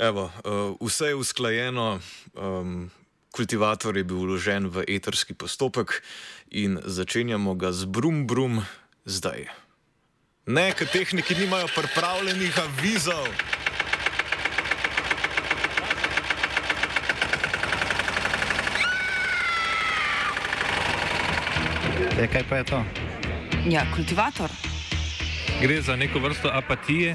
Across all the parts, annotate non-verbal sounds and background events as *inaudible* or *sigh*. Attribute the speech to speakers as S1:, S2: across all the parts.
S1: Evo, uh, vse je usklajeno, um, kultivator je bil vložen v eterski postopek in začenjamo ga z brum brum zdaj. Ne, ker tehniki nimajo pripravljenih avizov.
S2: E, kaj pa je to?
S3: Ja, kultivator.
S4: Gre za neko vrsto apatije.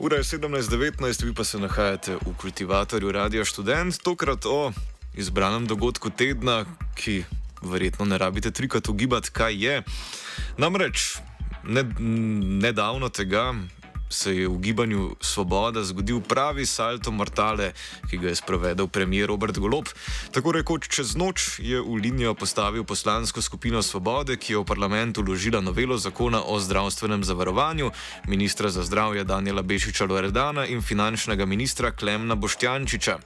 S1: Ura je 17:19, vi pa se nahajate v kultivatorju Radio Student, tokrat o izbranem dogodku tedna, ki verjetno ne rabite trikrat ugibati, kaj je. Namreč ne, nedavno tega se je v gibanju Svoboda zgodil pravi salto mortale, ki ga je sprovedel premijer Robert Golob. Tako rekoč čez noč je v linijo postavil poslansko skupino Svobode, ki je v parlamentu vložila novelo zakona o zdravstvenem zavarovanju, ministra za zdravje Daniela Bešiča Loredana in finančnega ministra Klemna Boštjančiča.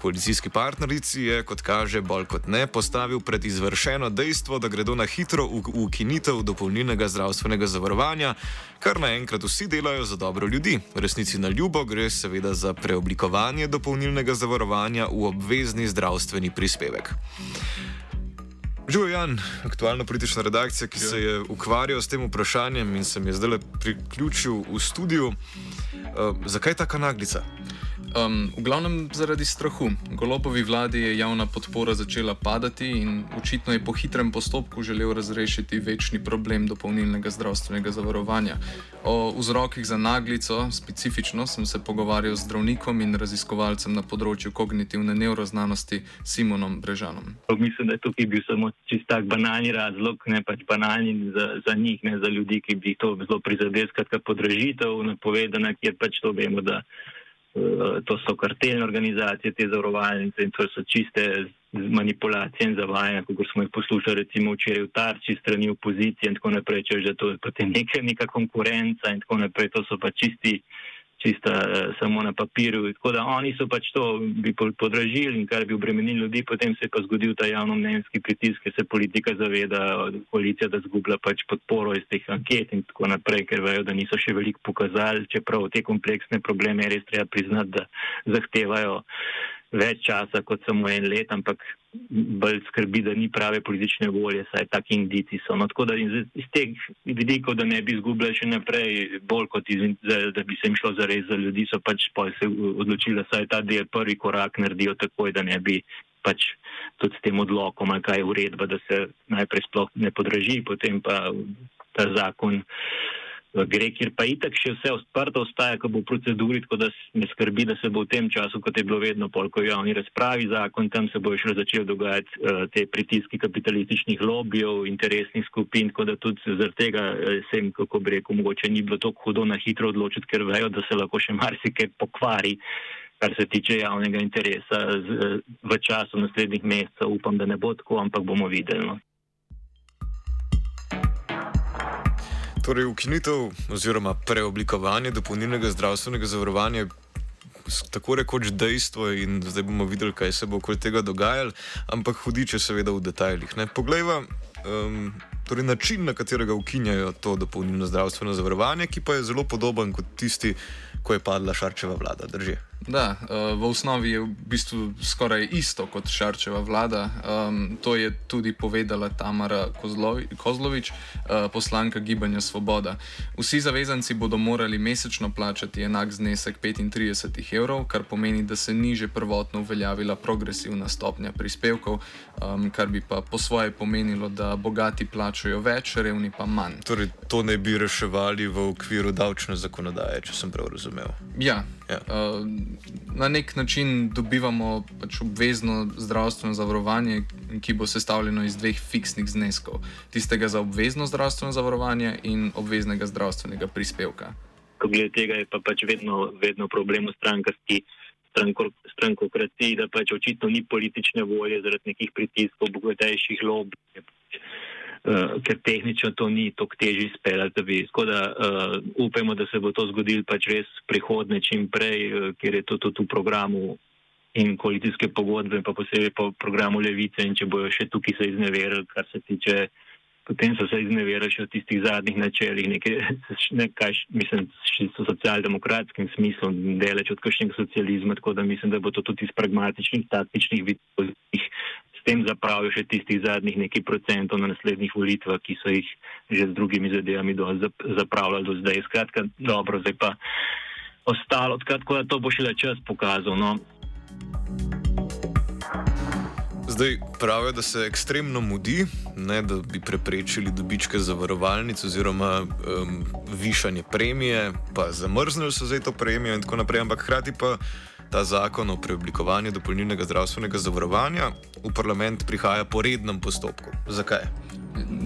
S1: Koalicijski partnerici je, kot kaže, bolj kot ne postavil pred izvršeno dejstvo, da gredo na hitro ukinitev dopolnilnega zdravstvenega zavarovanja, kar naenkrat vsi delajo za dobro ljudi. V resnici na ljubo gre seveda za preoblikovanje dopolnilnega zavarovanja v obvezni zdravstveni prispevek. Živijo Jan, aktualna politična redakcija, ki se je ukvarjal s tem vprašanjem in se mi je zdaj priključil v studiu. Uh, zakaj ta naglica?
S5: Um, v glavnem zaradi strahu. Golopovi vladi je javna podpora začela padati in očitno je po hitrem postopku želel razrešiti večni problem dopolnilnega zdravstvenega zavarovanja. O vzrokih za naglico, specifično, sem se pogovarjal z zdravnikom in raziskovalcem na področju kognitivne neuroznanosti Simonom Brežanom.
S6: Mislim, da je tukaj bil samo čist tak banalni razlog, ne pač banalni za, za njih, ne za ljudi, ki bi to zelo prizadeli, skratka podražitev, napovedana, kjer pač to vemo, da. Eh, to so kartelne organizacije, te zavarovalnice in to so čiste manipulacije in zavajanja, kot smo jih poslušali recimo včeraj v tarči strani opozicije in tako naprej, če že to je potem neka, neka konkurenca in tako naprej, to so pa čisti čista uh, samo na papirju. Tako da oni so pač to bi podražili in kar bi obremenili ljudi, potem se je pa zgodil ta javno-mnenjski pritisk, ker se politika zaveda, koalicija, da zgublja pač podporo iz teh anket in tako naprej, ker vejo, da niso še veliko pokazali, čeprav te kompleksne probleme je res treba priznati, da zahtevajo več časa kot samo en let, ampak bolj skrbi, da ni prave politične volje, saj taki indici so. No, tako da iz, iz teh vidikov, da ne bi izgubljali še naprej, bolj kot iz, da, da bi se jim šlo za res za ljudi, so pač se odločili, da saj ta del prvi korak naredijo takoj, da ne bi pač tudi s tem odlokom, kaj je uredba, da se najprej sploh ne podraži, potem pa ta zakon gre, kjer pa itak še vse odprto ostaja, ko bo v proceduri, tako da me skrbi, da se bo v tem času, kot je bilo vedno polko javni razpravi zakon, tam se bo še začel dogajati uh, te pritiski kapitalističnih lobijev, interesnih skupin, tako da tudi zaradi tega uh, sem, kako bi rekel, mogoče ni bilo tako hudo na hitro odločiti, ker vejo, da se lahko še marsikaj pokvari. Kar se tiče javnega interesa v času naslednjih mesecev, upam, da ne bo tako, ampak bomo videli. No.
S1: Torej, ukinitev oziroma preoblikovanje dopolnilnega zdravstvenega zavarovanja je tako rekoč dejstvo in zdaj bomo videli, kaj se bo okoli tega dogajalo, ampak hudiče seveda v detajlih. Poglejva um, torej način, na katerega ukinjajo to dopolnilno zdravstveno zavarovanje, ki pa je zelo podoben kot tisti, ko je padla Šarčeva vlada. Drži.
S5: Da, uh, v osnovi je v bistvu skoraj isto kot Šarčeva vlada. Um, to je tudi povedala Tamara Kozlovi, Kozlovič, uh, poslanka Gibanja Svoboda. Vsi zavezanci bodo morali mesečno plačati enak znesek 35 evrov, kar pomeni, da se ni že prvotno uveljavila progresivna stopnja prispevkov, um, kar bi pa po svoje pomenilo, da bogati plačajo več, revni pa manj.
S1: Torej, to ne bi reševali v okviru davčne zakonodaje, če sem prav razumel.
S5: Ja. Ja. Uh, na nek način dobivamo pač obvezno zdravstveno zavarovanje, ki bo sestavljeno iz dveh fiksnih zneskov: tistega za obvezno zdravstveno zavarovanje in obveznega zdravstvenega prispevka.
S6: Glede tega je pa pač vedno, vedno problem v strankarski strankokraciji, da pač očitno ni politične volje zaradi nekih pritiskov, bogatejših lobby. Uh, ker tehnično to ni tako težje izpeljati, da bi. Tako da uh, upajmo, da se bo to zgodilo pač res prihodne čim prej, uh, ker je to tudi v programu in koalicijske pogodbe, pa posebej po programu Levice in če bojo še tukaj se izneverili, kar se tiče, potem so se izneverili še v tistih zadnjih načelih, nekaj, *laughs* nekaj mislim, so socialdemokratskim smislom, deleč od kakšnega socializma, tako da mislim, da bo to tudi iz pragmatičnih, taktičnih vidov s tem zapravijo še tistih zadnjih nekaj procentov na naslednjih volitvah, ki so jih že z drugimi zadevami zapravljali do zdaj. Skratka, dobro, zdaj pa ostalo, tako da to bo še le čas pokazal. No.
S1: Zdaj pravijo, da se ekstremno mudi, ne, da bi preprečili dobičke zavarovalnic oziroma um, višanje premije, pa zamrznili so zdaj to premijo in tako naprej, ampak hkrati pa ta zakon o preoblikovanju dopolnilnega zdravstvenega zavarovanja v parlament prihaja po rednem postopku. Zakaj?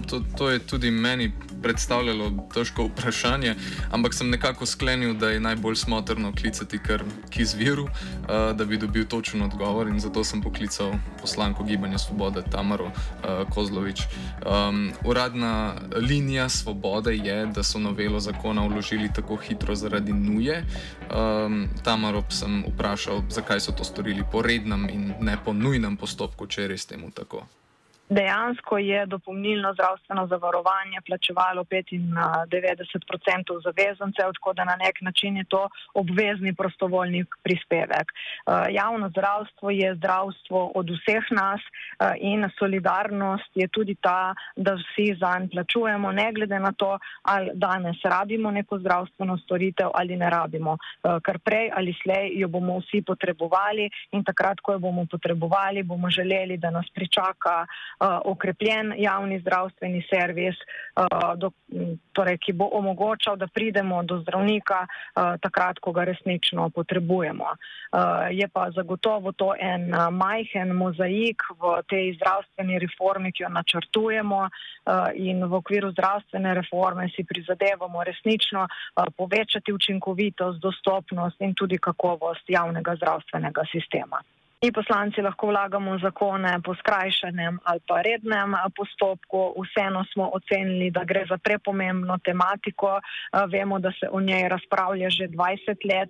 S5: To, to je tudi meni predstavljalo težko vprašanje, ampak sem nekako sklenil, da je najbolj smotrno klicati kar k izviru, uh, da bi dobil točen odgovor in zato sem poklical poslanko Gibanja Svobode Tamaro uh, Kozlovič. Um, uradna linija Svobode je, da so novelo zakona vložili tako hitro zaradi nuje. Um, Tamaro sem vprašal, zakaj so to storili po rednem in ne po nujnem postopku, če je res temu tako.
S7: Dejansko je dopolnilno zdravstveno zavarovanje plačevalo 95% zavezancev, tako da na nek način je to obvezni prostovoljni prispevek. Eh, javno zdravstvo je zdravstvo od vseh nas eh, in solidarnost je tudi ta, da vsi zanj plačujemo, ne glede na to, ali danes rabimo neko zdravstveno storitev ali ne rabimo. Eh, Ker prej ali slej jo bomo vsi potrebovali in takrat, ko jo bomo potrebovali, bomo želeli, da nas pričaka okrepljen javni zdravstveni servis, uh, do, torej, ki bo omogočal, da pridemo do zdravnika uh, takrat, ko ga resnično potrebujemo. Je pa zagotovo to en majhen mozaik v tej zdravstveni reformi, ki jo načrtujemo in v okviru zdravstvene reforme si prizadevamo resnično povečati učinkovitost, dostopnost in tudi kakovost javnega zdravstvenega sistema. Mi poslanci lahko vlagamo zakone po skrajšanem ali pa rednem postopku. Vseeno smo ocenili, da gre za prepomembno tematiko. Vemo, da se o njej razpravlja že 20 let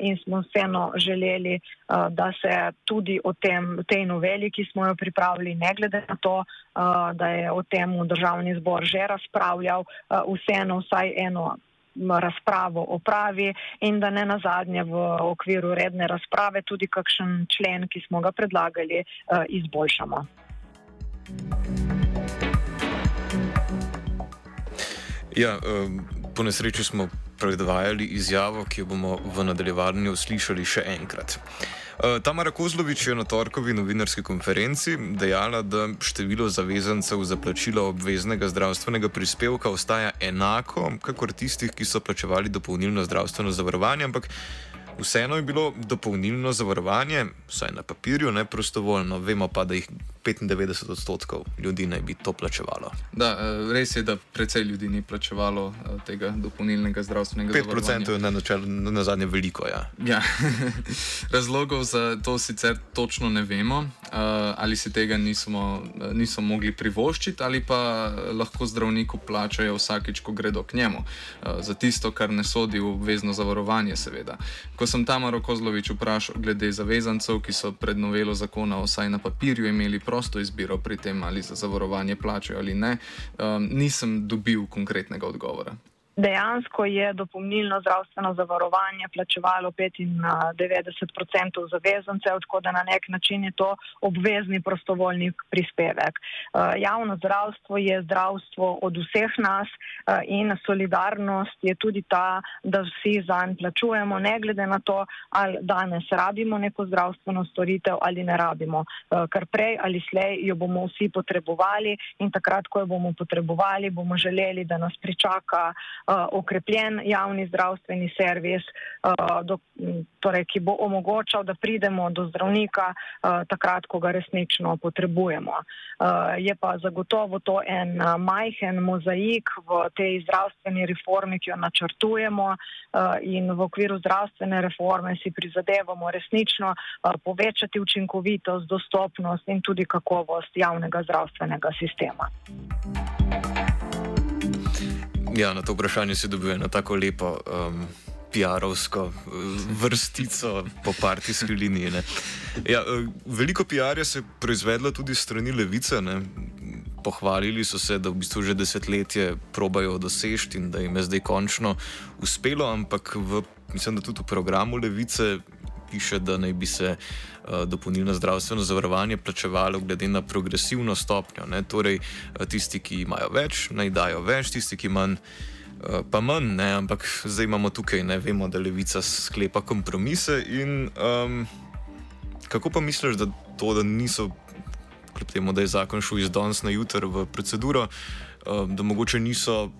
S7: in smo vseeno želeli, da se tudi o tem, tej noveli, ki smo jo pripravili, ne glede na to, da je o tem državni zbor že razpravljal, vseeno vsaj eno razpravo opravi in da ne nazadnje v okviru redne razprave tudi kakšen člen, ki smo ga predlagali, izboljšamo.
S1: Ja, po nesreči smo predvajali izjavo, ki jo bomo v nadaljevanju slišali še enkrat. Tamara Kozlovič je na torkovi novinarski konferenci dejala, da število zavezancev za plačilo obveznega zdravstvenega prispevka ostaja enako, kakor tistih, ki so plačevali dopolnilno zdravstveno zavarovanje, ampak vseeno je bilo dopolnilno zavarovanje, vsaj na papirju, ne prostovoljno. Vemo pa, da jih 95 odstotkov ljudi naj bi to plačevalo.
S5: Da, res je, da precej ljudi ni plačevalo tega dopolnilnega zdravstvenega
S1: 5
S5: zavarovanja.
S1: 5% je na, načel, na zadnje veliko, ja.
S5: Ja. *laughs* Razlogov za to sicer točno ne vemo, uh, ali si tega nismo, niso mogli privoščiti, ali pa lahko zdravniku plačajo vsakič, ko gredo k njemu. Za tisto, kar ne sodi v obvezno zavarovanje, seveda. Ko sem Tamaro Kozlovič vprašal glede zavezancev, ki so pred novelo zakona vsaj na papirju imeli prosto izbiro pri tem, ali za zavarovanje plačajo ali ne, um, nisem dobil konkretnega odgovora.
S7: Dejansko je dopolnilno zdravstveno zavarovanje plačevalo 95% zavezancev, tako da na nek način je to obvezni prostovoljni prispevek. Javno zdravstvo je zdravstvo od vseh nas in solidarnost je tudi ta, da vsi zanj plačujemo, ne glede na to, ali danes rabimo neko zdravstveno storitev ali ne rabimo, ker prej ali slej jo bomo vsi potrebovali in takrat, ko jo bomo potrebovali, bomo želeli, da nas pričaka okrepljen javni zdravstveni servis, uh, do, torej, ki bo omogočal, da pridemo do zdravnika uh, takrat, ko ga resnično potrebujemo. Je pa zagotovo to en majhen mozaik v tej zdravstveni reformi, ki jo načrtujemo in v okviru zdravstvene reforme si prizadevamo resnično povečati učinkovitost, dostopnost in tudi kakovost javnega zdravstvenega sistema.
S1: Ja, na to vprašanje si dobil eno tako lepo um, PR-ovsko uh, vrstico po partijski liniji. Ja, uh, veliko PR-ja se je proizvedlo tudi strani levice. Ne? Pohvalili so se, da v bistvu že desetletje probajo dosežeti in da jim je zdaj končno uspelo, ampak v, mislim, da tudi v programu levice piše, da naj bi se uh, dopolnilno zdravstveno zavarovanje plačevalo glede na progresivno stopnjo. Ne? Torej, uh, tisti, ki imajo več, naj dajo več, tisti, ki manj. Uh, pa manj, ne? ampak zdaj imamo tukaj, ne vemo, da levica sklepa kompromise. In, um, kako pa misliš, da to, da niso, kljub temu, da je zakon šel iz danes na jutro v proceduro, uh, da mogoče niso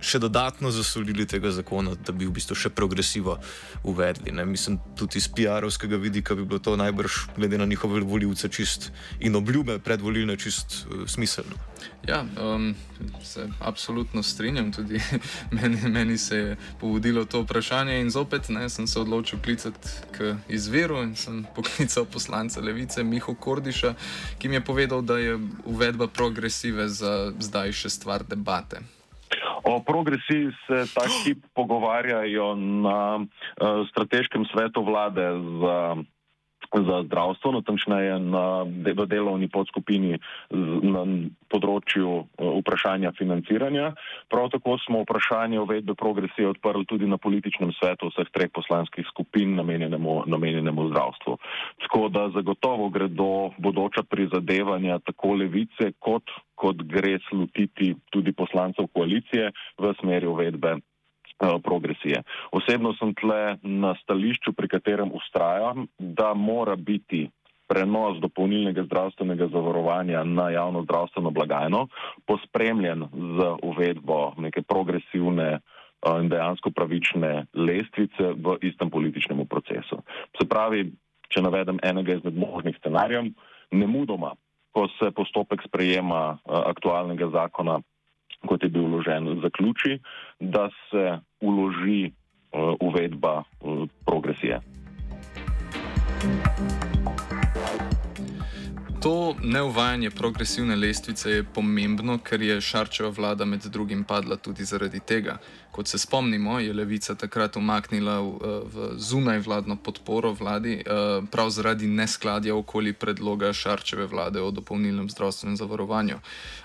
S1: še dodatno zasolili tega zakona, da bi v bistvu še progresivo uvedli. Ne? Mislim, tudi iz PR-ovskega vidika bi bilo to najbrž, glede na njihove voljivce, čist in obljube predvolilne, čist uh, smiselno.
S5: Ja, um, se absolutno strinjam. Tudi *laughs* meni, meni se je povodilo to vprašanje in zopet ne, sem se odločil klicati k izviru in sem *laughs* poklical poslanca Levice Miho Kordiša, ki mi je povedal, da je uvedba progresive za zdaj še stvar debate.
S8: O progresiji se ta hip pogovarjajo na uh, strateškem svetu vlade za, za zdravstvo, natančneje na, v delovni podskupini na področju uh, vprašanja financiranja. Prav tako smo vprašanje uvedbe progresije odprli tudi na političnem svetu vseh treh poslanskih skupin namenjenemu, namenjenemu zdravstvu. Tako da zagotovo gredo bodoča prizadevanja tako levice kot kot gre slutiti tudi poslancev koalicije v smeri uvedbe eh, progresije. Osebno sem tle na stališču, pri katerem ustrajam, da mora biti prenos dopolnilnega zdravstvenega zavarovanja na javno zdravstveno blagajno pospremljen z uvedbo neke progresivne eh, in dejansko pravične lestvice v istem političnem procesu. Se pravi, če navedem enega izmed možnih scenarijev, ne mudoma ko se postopek sprejema eh, aktualnega zakona, kot je bil vložen, zaključi, da se uloži eh, uvedba eh, progresije.
S5: To neuvajanje progresivne lestvice je pomembno, ker je Šarčeva vlada med drugim padla tudi zaradi tega. Kot se spomnimo, je levica takrat umaknila v, v zunaj vladno podporo vladi, prav zaradi neskladja okoli predloga Šarčeve vlade o dopolnilnem zdravstvenem zavarovanju.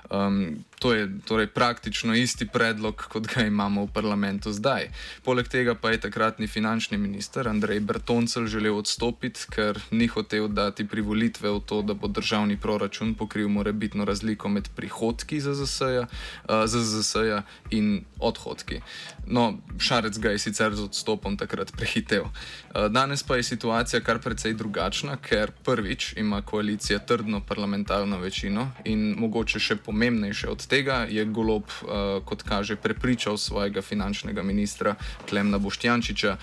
S5: Um, to je torej praktično isti predlog, kot ga imamo v parlamentu zdaj. Poleg tega pa je takratni finančni minister Andrej Bertoncel želel odstopiti, ker ni hotel dati privolitve v to, da bo državni proračun pokril morebitno razliko med prihodki ZZS-ja uh, in odhodki. No, Šarec ga je sicer z odstopom takrat prehitel. Uh, danes pa je situacija kar precej drugačna, ker prvič ima koalicija trdno parlamentarno večino in mogoče še pomembnejše od tega je golob, uh, kot kaže, prepričal svojega finančnega ministra Klemna Boštjančiča,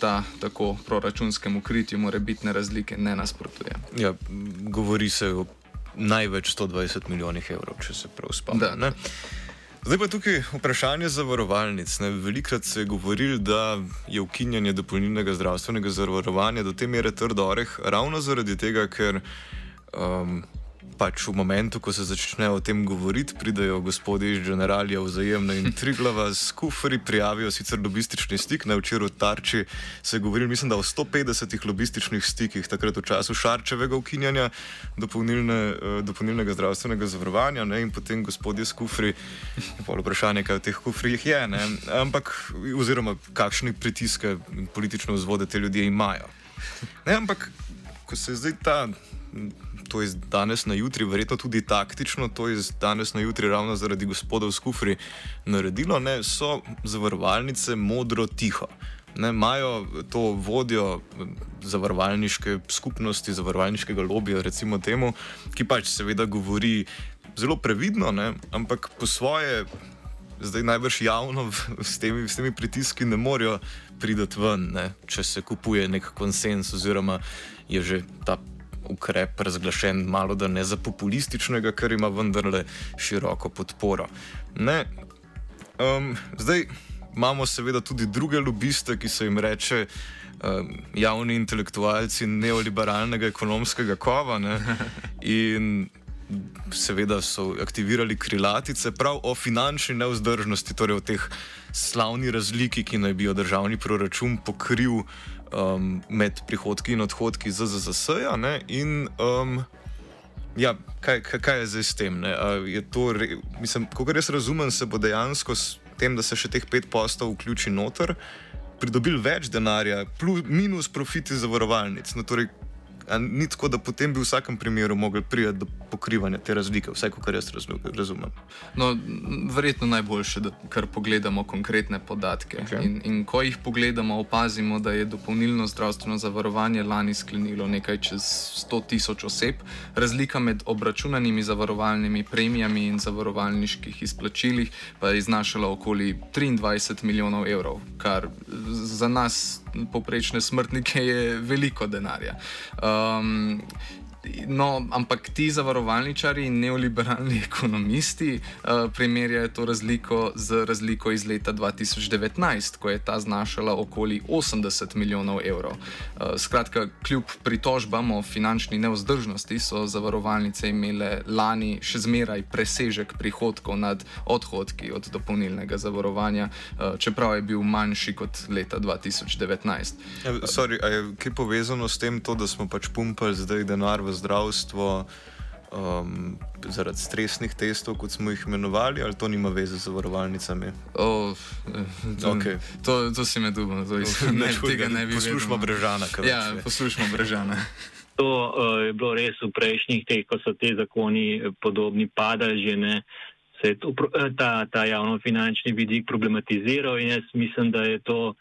S5: da tako proračunskemu kritju morebitne razlike ne nasprotuje.
S1: Ja, govori se o največ 120 milijonih evrov, če se prav spomnim. Zdaj pa tukaj vprašanje zavarovalnic. Ne? Velikrat se je govorilo, da je ukinjanje dopolnilnega zdravstvenega zavarovanja do te mere trdo oreh, ravno zaradi tega, ker um, pač v momentu, ko se začne o tem govoriti, pridejo gospodi iz Generalija vzajemno in Triglava s kufri, prijavijo sicer lobistični stik, na včeraj v Tarči se je govorilo, mislim, da o 150 lobističnih stikih, takrat v času Šarčevega ukinjanja dopolnilne, uh, dopolnilnega zdravstvenega zavarovanja ne, in potem gospodje s kufri, pol vprašanje, kaj v teh kufrih je, ne, ampak oziroma kakšni pritiske in politične vzvode te ljudje imajo. Ne, ampak ko se zdaj ta to iz danes na jutri, verjetno tudi taktično, to iz danes na jutri, ravno zaradi gospodov Skufri, naredilo, ne, so zavarovalnice modro tiho. Imajo to vodjo zavarovalniške skupnosti, zavarovalniškega lobija, recimo temu, ki pač seveda govori zelo previdno, ne, ampak po svoje, zdaj najbrž javno s temi, s temi pritiski ne morejo priti ven, ne, če se kupuje nek konsens oziroma je že ta ukrep razglašen malo da ne za populističnega, ker ima vendarle široko podporo. Ne, um, zdaj imamo seveda tudi druge lobiste, ki se jim reče um, javni intelektualci neoliberalnega ekonomskega kova. Ne, in seveda so aktivirali krilatice prav o finančni neuzdržnosti, torej o teh slavni razliki, ki naj bi jo državni proračun pokril um, med prihodki in odhodki ZZZS-ja. In um, ja, kaj, kaj, kaj je zdaj s tem? Re, mislim, ko res razumem, se bo dejansko s tem, da se še teh pet postov vključi noter, pridobil več denarja, plus minus profiti zavarovalnic. No, torej, ni tako, da potem bi v vsakem primeru mogli priti do pokrivanja te razlike, vsaj kar jaz razumem.
S5: No, verjetno najboljše, da kar pogledamo konkretne podatke. Okay. In, in ko jih pogledamo, opazimo, da je dopolnilno zdravstveno zavarovanje lani sklenilo nekaj čez 100 tisoč oseb, razlika med obračunanimi zavarovalnimi premijami in zavarovalniških izplačilih pa je znašala okoli 23 milijonov evrov, kar za nas poprečne smrtnike je veliko denarja. Um, No, ampak ti zavarovalničari in neoliberalni *laughs* ekonomisti uh, primerjajo to razliko z razliko iz leta 2019, ko je ta znašala okoli 80 milijonov evrov. Uh, skratka, kljub pritožbam o finančni neuzdržnosti so zavarovalnice imele lani še zmeraj presežek prihodkov nad odhodki od dopolnilnega zavarovanja, uh, čeprav je bil manjši kot leta 2019.
S1: Ja, sorry, je kaj povezano s tem, to, da smo pač pumpali zdaj denar v zdravstvo um, zaradi stresnih testov, kot smo jih imenovali, ali to nima veze z zavarovalnicami?
S5: Oh, to, okay. to, to si me dubo, to ne, tega ne bi
S1: videl. Poslušamo Brežana.
S5: Ja, poslušamo Brežana.
S6: To uh, je bilo res v prejšnjih teh, ko so te zakoni podobni padali, že ne. Se je to, ta, ta javno-finančni vidik problematiziral in jaz mislim, da je to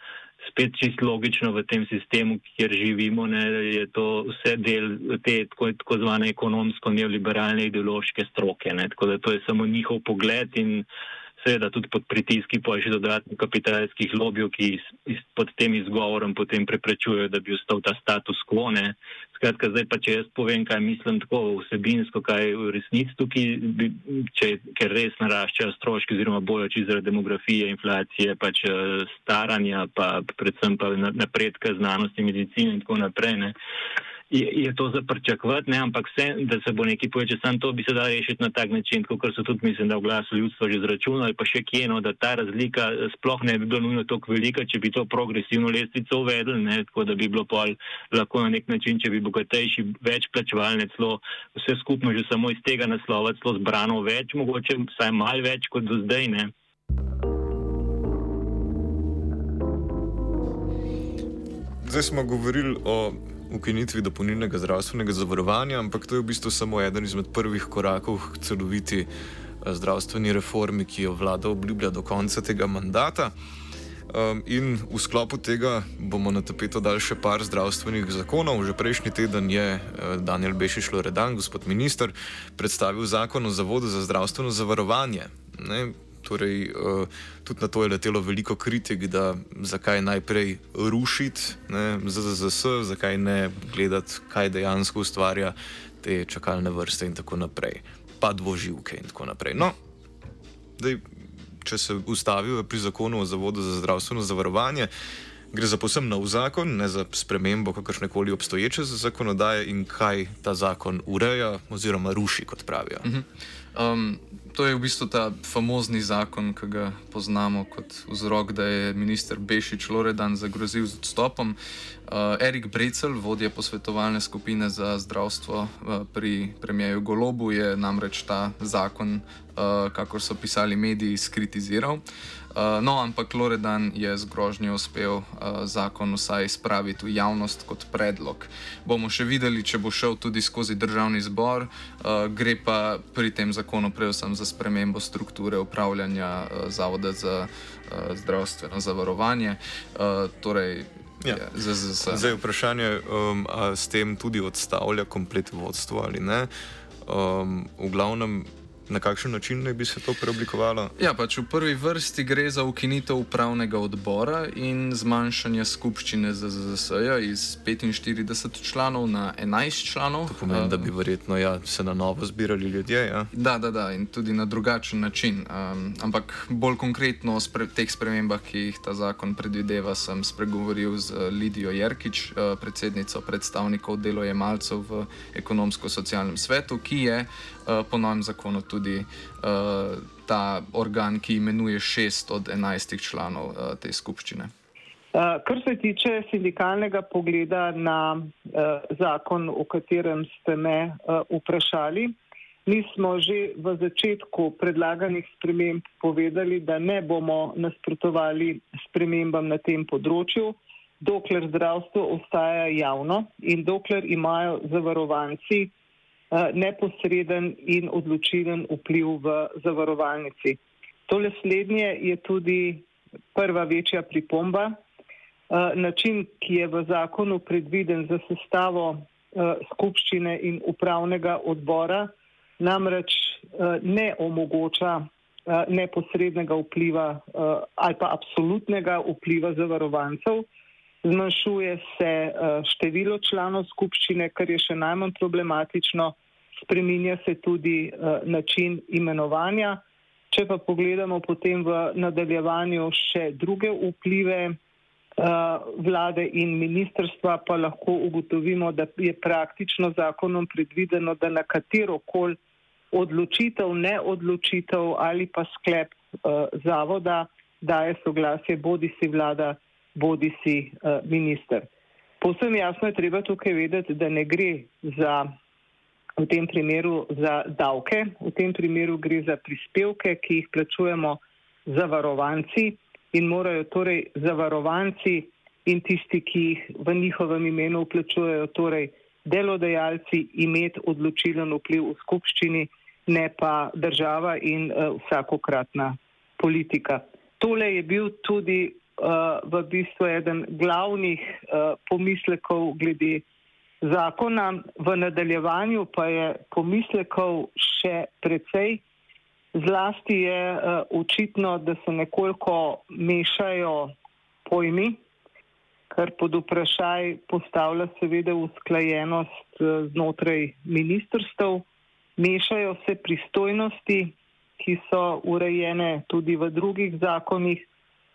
S6: spet čist logično v tem sistemu, kjer živimo, ne, je to vse del te tako, tako zvane ekonomsko-neoliberalne ideološke stroke. Ne, tako da to je samo njihov pogled in seveda tudi pod pritiski pa še dodatnih kapitalskih lobijev, ki iz, iz, pod tem izgovorom potem preprečujejo, da bi ostal ta status quo. Ne. Skratka, zdaj pa če jaz povem, kaj mislim tako vsebinsko, kaj v resnici tukaj, če, ker res naraščajo stroški oziroma bojoči zaradi demografije, inflacije, pač eh, staranja, pa predvsem pa napredka znanosti, medicine in tako naprej. Ne je, je to za pričakovati, ampak vse, da se bo nekaj povečalo, samo to bi se dalo rešiti na tak način, kot so tudi, mislim, da v glasu ljudstva že zračunali, pa še kje, no, da ta razlika sploh ne bi bila nujno tako velika, če bi to progresivno lestvico uvedli, ne, tako da bi bilo pol lahko na nek način, če bi bogatejši več plačevalne celo vse skupno že samo iz tega naslova celo zbrano več, mogoče vsaj mal več kot do zdaj. Ne.
S1: Zdaj smo govorili o ukinitvi dopolnilnega zdravstvenega zavarovanja, ampak to je v bistvu samo eden izmed prvih korakov k celoviti eh, zdravstveni reformi, ki jo vlada obljublja do konca tega mandata. Um, in v sklopu tega bomo na tapeto dali še par zdravstvenih zakonov. Že prejšnji teden je uh, Daniel Bešiš Loredan, gospod minister, predstavil zakon o Zavodu za zdravstveno zavarovanje. Ne, Torej, uh, tudi na to je letelo veliko kritik, da zakaj najprej rušiti ZZS, zakaj ne gledati, kaj dejansko ustvarja te čakalne vrste in tako naprej, pa dvoživke in tako naprej. No, dej, če se ustavijo pri zakonu o Zavodu za zdravstveno zavarovanje, gre za posebno nov zakon, ne za spremembo kakršne koli obstoječe zakonodaje in kaj ta zakon ureja oziroma ruši, kot pravijo.
S5: Uh -huh. um, to je v bistvu ta famozni zakon, ki ga poznamo kot vzrok, da je minister Bešič Loredan zagrozil z odstopom. Uh, Erik Brecel, vodja posvetovalne skupine za zdravstvo uh, pri premijeju Golobu, je namreč ta zakon, uh, kako so pisali mediji, skritiziral. Uh, Uh, no, ampak Loredan je z grožnjo uspel uh, zakon vsaj spraviti v javnost kot predlog. Bomo še videli, če bo šel tudi skozi državni zbor, uh, gre pa pri tem zakonu predvsem za spremembo strukture upravljanja uh, Zavoda za uh, zdravstveno zavarovanje. Uh, torej,
S1: Ja. Zdaj je vprašanje, um, ali s tem tudi odstavlja komplet vodstvo ali ne. Um, v glavnem Na kakšen način naj bi se to preoblikovalo?
S5: Ja, pač v prvi vrsti gre za ukinitev upravnega odbora in zmanjšanje skupščine ZZS-ja iz 45 članov na 11 članov.
S1: To pomeni, um, da bi verjetno ja, se na novo zbirali ljudje. Ja?
S5: Da, da, da, in tudi na drugačen način. Um, ampak bolj konkretno o spre teh spremembah, ki jih ta zakon predvideva, sem spregovoril z Lidijo Jerkič, uh, predsednico predstavnikov delojemalcev v ekonomsko-socialnem svetu, ki je uh, po novem zakonu tudi uh, ta organ, ki imenuje šest od enajstih članov uh, te skupščine.
S9: Kar se tiče sindikalnega pogleda na zakon, o katerem ste me vprašali, mi smo že v začetku predlaganih sprememb povedali, da ne bomo nasprotovali spremembam na tem področju, dokler zdravstvo ostaja javno in dokler imajo zavarovanci Eh, neposreden in odločilen vpliv v zavarovalnici. Tole slednje je tudi prva večja pripomba. Eh, način, ki je v zakonu predviden za sestavo eh, skupščine in upravnega odbora, namreč ne omogoča neposrednega vpliva ali pa absolutnega vpliva zavarovancev. Zmanjšuje se uh, število članov skupščine, kar je še najmanj problematično, spreminja se tudi uh, način imenovanja. Če pa pogledamo potem v nadaljevanju še druge vplive uh, vlade in ministrstva, pa lahko ugotovimo, da je praktično zakonom predvideno, da na katero kol odločitev, ne odločitev ali pa sklep zavoda daje soglasje bodi si vlada bodi si uh, minister. Povsem jasno je treba tukaj vedeti, da ne gre za, v tem primeru za davke, v tem primeru gre za prispevke, ki jih plačujemo zavarovanci in morajo torej zavarovanci in tisti, ki jih v njihovem imenu plačujejo, torej delodajalci, imeti odločilen vpliv v skupščini, ne pa država in uh, vsakokratna politika. Tole je bil tudi v bistvu eden glavnih uh, pomislekov glede zakona. V nadaljevanju pa je pomislekov še precej. Zlasti je uh, očitno, da se nekoliko mešajo pojmi, kar pod vprašaj postavlja seveda usklajenost uh, znotraj ministrstv. Mešajo se pristojnosti, ki so urejene tudi v drugih zakonih,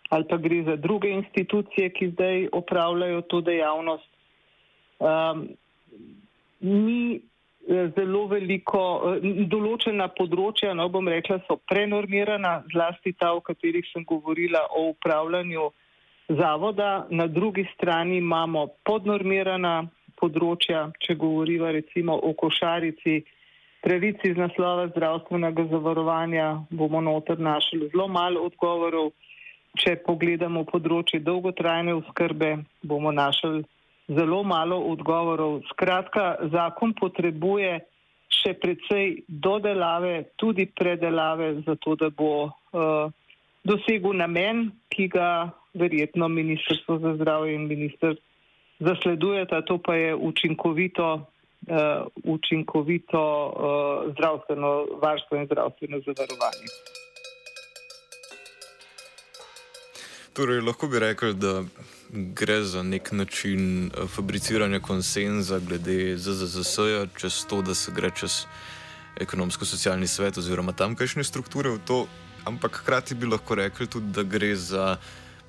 S9: ali pa gre za druge institucije, ki zdaj opravljajo to dejavnost. Um, ni eh, zelo veliko, eh, določena področja, no bom rekla, so prenormirana, zlasti ta, o katerih sem govorila o upravljanju zavoda. Na drugi strani imamo podnormirana področja, če govoriva recimo o košarici, pravici iz naslova zdravstvenega zavarovanja, bomo noter našli zelo malo odgovorov. Če pogledamo področje dolgotrajne oskrbe, bomo našli zelo malo odgovorov. Skratka, zakon potrebuje še precej dodelave, tudi predelave, zato da bo uh, dosegel namen, ki ga verjetno Ministrstvo za zdravje in minister zasledujeta, to pa je učinkovito, uh, učinkovito uh, zdravstveno varstvo in zdravstveno zavarovanje.
S1: Torej, lahko bi rekel, da gre za nek način eh, fabriciranja konsenza glede ZZS-ja, čez to, da se gre čez ekonomsko-socialni svet oziroma tamkajšnje strukture v to, ampak hkrati bi lahko rekli tudi, da gre za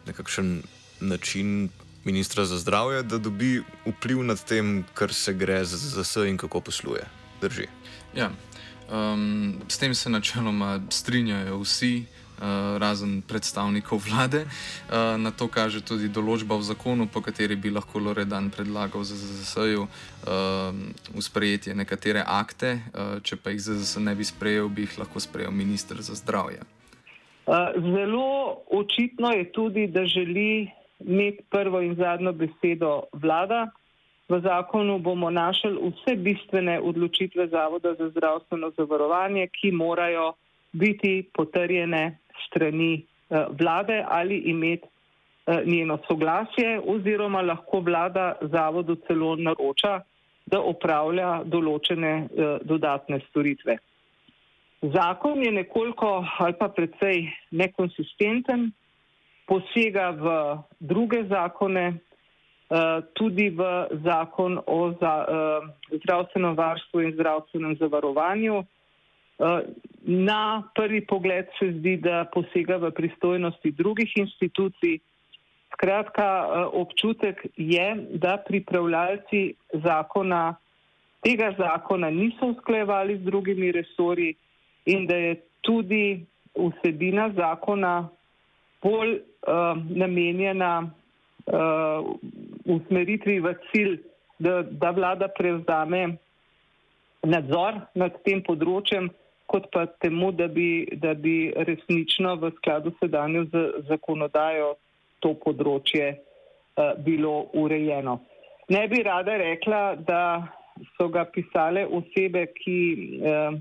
S1: nekakšen način ministra za zdravje, da dobi vpliv nad tem, kar se gre za ZS in kako posluje. Drži.
S5: Ja. Um, s tem se načeloma strinjajo vsi, razen predstavnikov vlade. Uh, na to kaže tudi določba v zakonu, po kateri bi lahko Loredan predlagal ZZS-ju uh, v sprejetje nekatere akte, če pa jih ZZS ne bi sprejel, bi jih lahko sprejel ministr za zdravje.
S9: Zelo očitno je tudi, da želi imeti prvo in zadnjo besedo vlada. V zakonu bomo našli vse bistvene odločitve Zavoda za zdravstveno zavarovanje, ki morajo biti potrjene strani eh, vlade ali imeti eh, njeno soglasje oziroma lahko vlada zavodu celo naroča, da opravlja določene eh, dodatne storitve. Zakon je nekoliko ali pa precej nekonsistenten, posega v druge zakone, tudi v zakon o zdravstvenem varstvu in zdravstvenem zavarovanju. Uh, na prvi pogled se zdi, da posega v pristojnosti drugih institucij. Skratka, uh, občutek je, da pripravljalci zakona, tega zakona niso usklejevali z drugimi resori in da je tudi vsebina zakona bolj uh, namenjena uh, usmeritvi v cilj, da, da vlada prevzame nadzor nad tem področjem, kot pa temu, da bi, da bi resnično v skladu sedanjo z zakonodajo to področje uh, bilo urejeno. Ne bi rada rekla, da so ga pisale osebe, ki uh,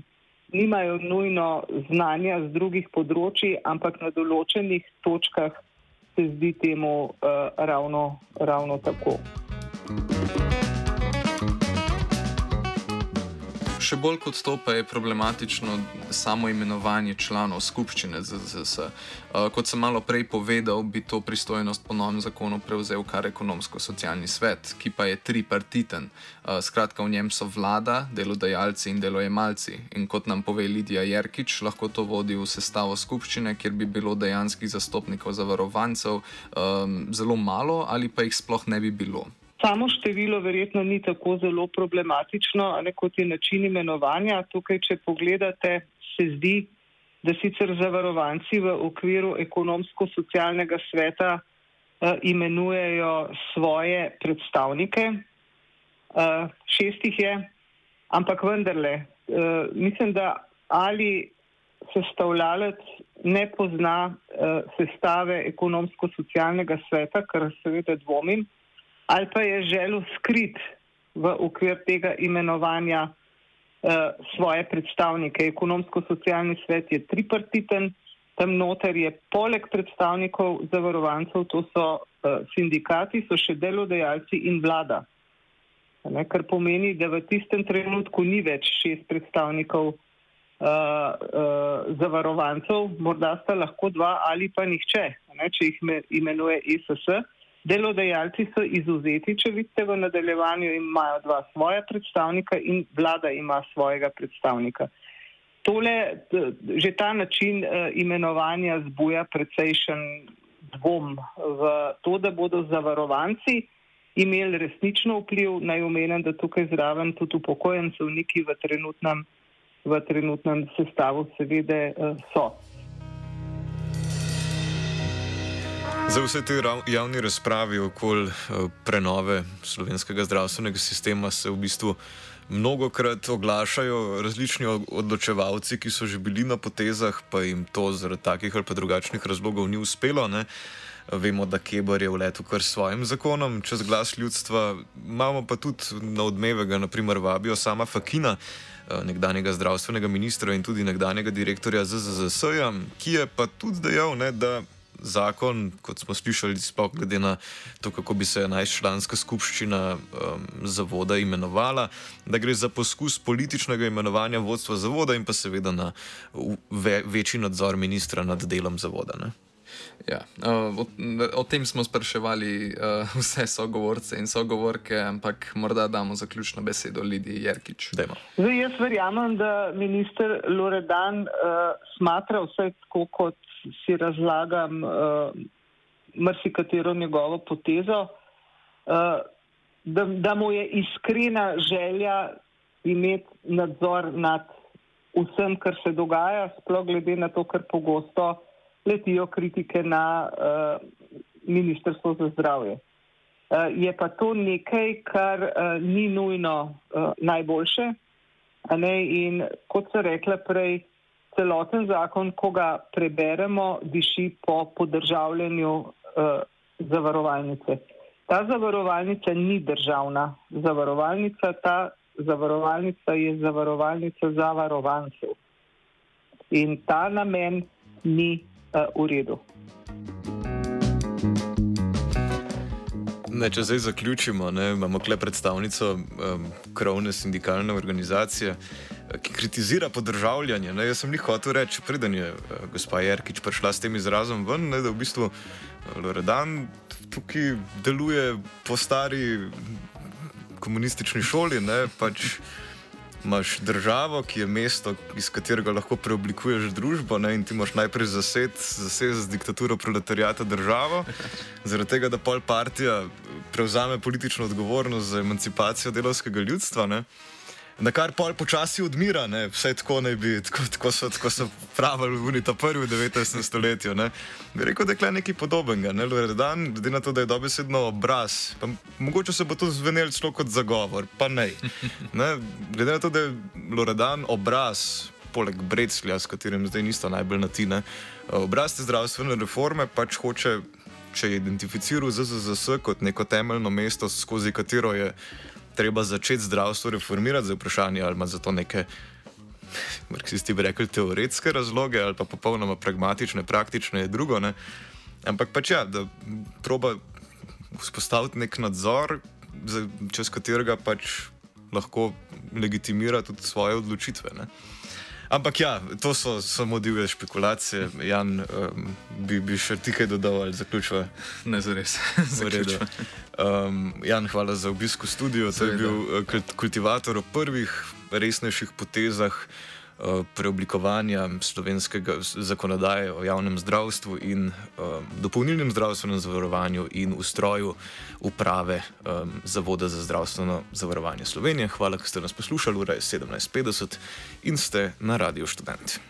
S9: nimajo nujno znanja z drugih področji, ampak na določenih točkah se zdi temu uh, ravno, ravno tako.
S5: Še bolj kot to pa je problematično samo imenovanje članov skupščine ZZS. Uh, kot sem malo prej povedal, bi to pristojnost po novem zakonu prevzel kar ekonomsko-socialni svet, ki pa je tripartiten. Uh, skratka, v njem so vlada, delodajalci in delojemalci. In kot nam pove Lidija Jerkič, lahko to vodi v sestavo skupščine, kjer bi bilo dejanskih zastopnikov zavarovancev um, zelo malo ali pa jih sploh ne bi bilo.
S9: Samo število verjetno ni tako zelo problematično, ne, kot je način imenovanja. Tukaj, če pogledate, se zdi, da sicer zavarovanci v okviru ekonomsko-socialnega sveta uh, imenujejo svoje predstavnike, uh, šest jih je, ampak vendarle, uh, mislim, da ali sestavljalec ne pozna uh, sestave ekonomsko-socialnega sveta, kar seveda dvomim ali pa je želel skrit v okvir tega imenovanja uh, svoje predstavnike. Ekonomsko-socialni svet je tripartiten, tam noter je poleg predstavnikov zavarovancev, to so uh, sindikati, so še delodajalci in vlada. Ne, kar pomeni, da v tistem trenutku ni več šest predstavnikov uh, uh, zavarovancev, morda sta lahko dva ali pa nihče, ne, če jih me, imenuje ISS. Delodajalci so izuzeti, če vidite v nadaljevanju, imajo dva svoja predstavnika in vlada ima svojega predstavnika. Tole, že ta način uh, imenovanja zbuja precejšen dvom v to, da bodo zavarovanci imeli resnično vpliv. Naj omenem, da tukaj zraven tudi upokojencev neki v trenutnem, v trenutnem sestavu seveda uh, so.
S1: Za vse te javne razprave okoli eh, prenove slovenskega zdravstvenega sistema se v bistvu mnogokrat oglašajo različni odločevalci, ki so že bili na potezah, pa jim to zaradi takih ali drugačnih razlogov ni uspelo. Ne? Vemo, da Keber je v letu kar s svojim zakonom, čez glas ljudstva, imamo pa tudi na odmevega, naprimer, vabijo sama Fakina, eh, nekdanjega zdravstvenega ministra in tudi nekdanjega direktorja ZZS-ja, ki je pa tudi dejal, ne, da zakon, kot smo slišali, sploh glede na to, kako bi se 11-članska skupščina um, zavoda imenovala, da gre za poskus političnega imenovanja vodstva zavoda in pa seveda na ve večji nadzor ministra nad delom zavoda. Ne?
S5: Ja, o, o tem smo spraševali uh, *laughs* vse sogovorce in sogovorke, ampak morda damo zaključno besedo Lidiji Jerkič.
S9: Zdaj, jaz verjamem, da minister Loredan uh, smatra vse tako, kot si razlagam uh, marsikatero njegovo potezo, uh, da, da mu je iskrena želja imeti nadzor nad vsem, kar se dogaja, sploh glede na to, kar pogosto letijo kritike na uh, Ministrstvo za zdravje. Uh, je pa to nekaj, kar uh, ni nujno uh, najboljše. In kot se rekla prej, celoten zakon, ko ga preberemo, diši po podržavljanju uh, zavarovalnice. Ta zavarovalnica ni državna zavarovalnica, ta zavarovalnica je zavarovalnica zavarovancev. In ta namen ni uh, v redu.
S1: Ne, če zdaj zaključimo, ne, imamo kle predstavnico um, krovne sindikalne organizacije, eh, ki kritizira podržavljanje. Ne. Jaz sem jih hotel reči, preden je uh, gospa Jerkič prišla s tem izrazom ven, ne, da v bistvu Loredan tukaj deluje po stari komunistični šoli. Ne, pač, imaš državo, ki je mesto, iz katerega lahko preoblikuješ družbo, ne? in ti moraš najprej zasedeti z diktaturo proletarijata državo, *laughs* zaradi tega, da pol partija prevzame politično odgovornost za emancipacijo delovskega ljudstva. Ne? Na kar pol počasi odmira, ne? vse tako naj bi, tako, tako so, tako so pravili v Unita prvi v 19. stoletju. Ne? Bi rekel, da je nekaj podobnega, ne Loredan, glede na to, da je dobesedno obraz. Pa, mogoče se bo to zvenelo celo kot zagovor, pa ne. ne. Glede na to, da je Loredan obraz, poleg Breclja, s katerim zdaj nista najbolj na tine, obraz te zdravstvene reforme pač hoče, če je identificiral ZZZS kot neko temeljno mesto, skozi katero je treba začeti zdravstvo reformirati za vprašanje, ali ima za to neke, marksisti bi rekli, teoretske razloge ali pa popolnoma pragmatične, praktične, je drugo. Ne? Ampak pač ja, da proba vzpostaviti nek nadzor, čez katerega pač lahko legitimira tudi svoje odločitve. Ne? Ampak ja, to so samo divje špekulacije. Jan, um, bi, bi še ti kaj dodal ali zaključil?
S5: Ne, zares.
S1: Um, Jan, hvala za obisk v studiu. To je bil uh, kultivator o prvih resnejših potezah uh, preoblikovanja slovenskega zakonodaje o javnem zdravstvu in um, dopolnilnem zdravstvenem zavarovanju in ustroju uprave um, Zavoda za zdravstveno zavarovanje Slovenije. Hvala, ker ste nas poslušali, ura je 17:50 in ste na Radio Student.